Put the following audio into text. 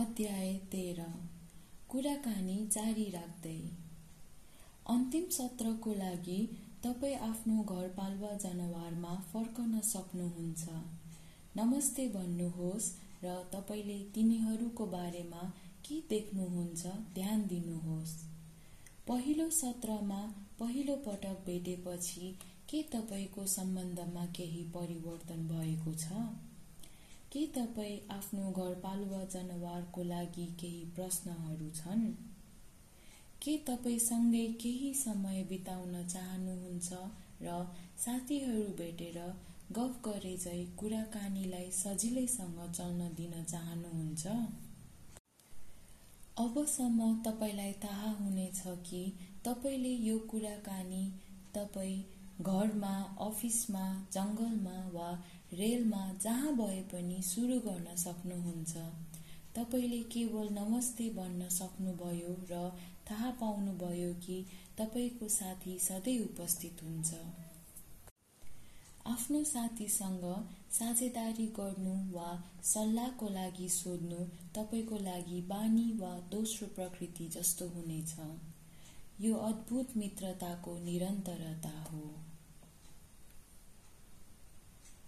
अध्याय तेह्र। कुराकानी जारी राख्दै। अन्तिम सत्रको लागि तपाईँ आफ्नो घरपालुवा जनावरमा फर्कन सक्नुहुन्छ। नमस्ते भन्नुहोस् र तपाईँले तिनीहरूको बारेमा के देख्नुहुन्छ ध्यान दिनुहोस्। पहिलो सत्रमा पहिलो पटक भेटेपछि के तपाईँको सम्बन्धमा केही परिवर्तन भएको छ? के तपाईँ आफ्नो घरपालुवा जनावरको लागि केही प्रश्नहरू छन्? के तपाईँसँगै केही समय बिताउन चाहनुहुन्छ र साथीहरू भेटेर गफ गरे झै कुराकानीलाई सजिलैसँग चल्न दिन चाहनुहुन्छ? अबसम्म तपाईँलाई थाहा हुनेछ कि तपाईँले यो कुराकानी तपाईँ घरमा अफिसमा जङ्गलमा वा रेलमा जहाँ भए पनि सुरु गर्न सक्नुहुन्छ। तपाईँले केवल नमस्ते भन्न सक्नुभयो र थाहा पाउनुभयो कि तपाईँको साथी सधैँ उपस्थित हुन्छ। आफ्नो साथीसँग साझेदारी गर्नु वा सल्लाहको लागि सोध्नु तपाईँको लागि बानी वा दोस्रो प्रकृति जस्तो हुनेछ। यो अद्भुत मित्रताको निरन्तरता हो।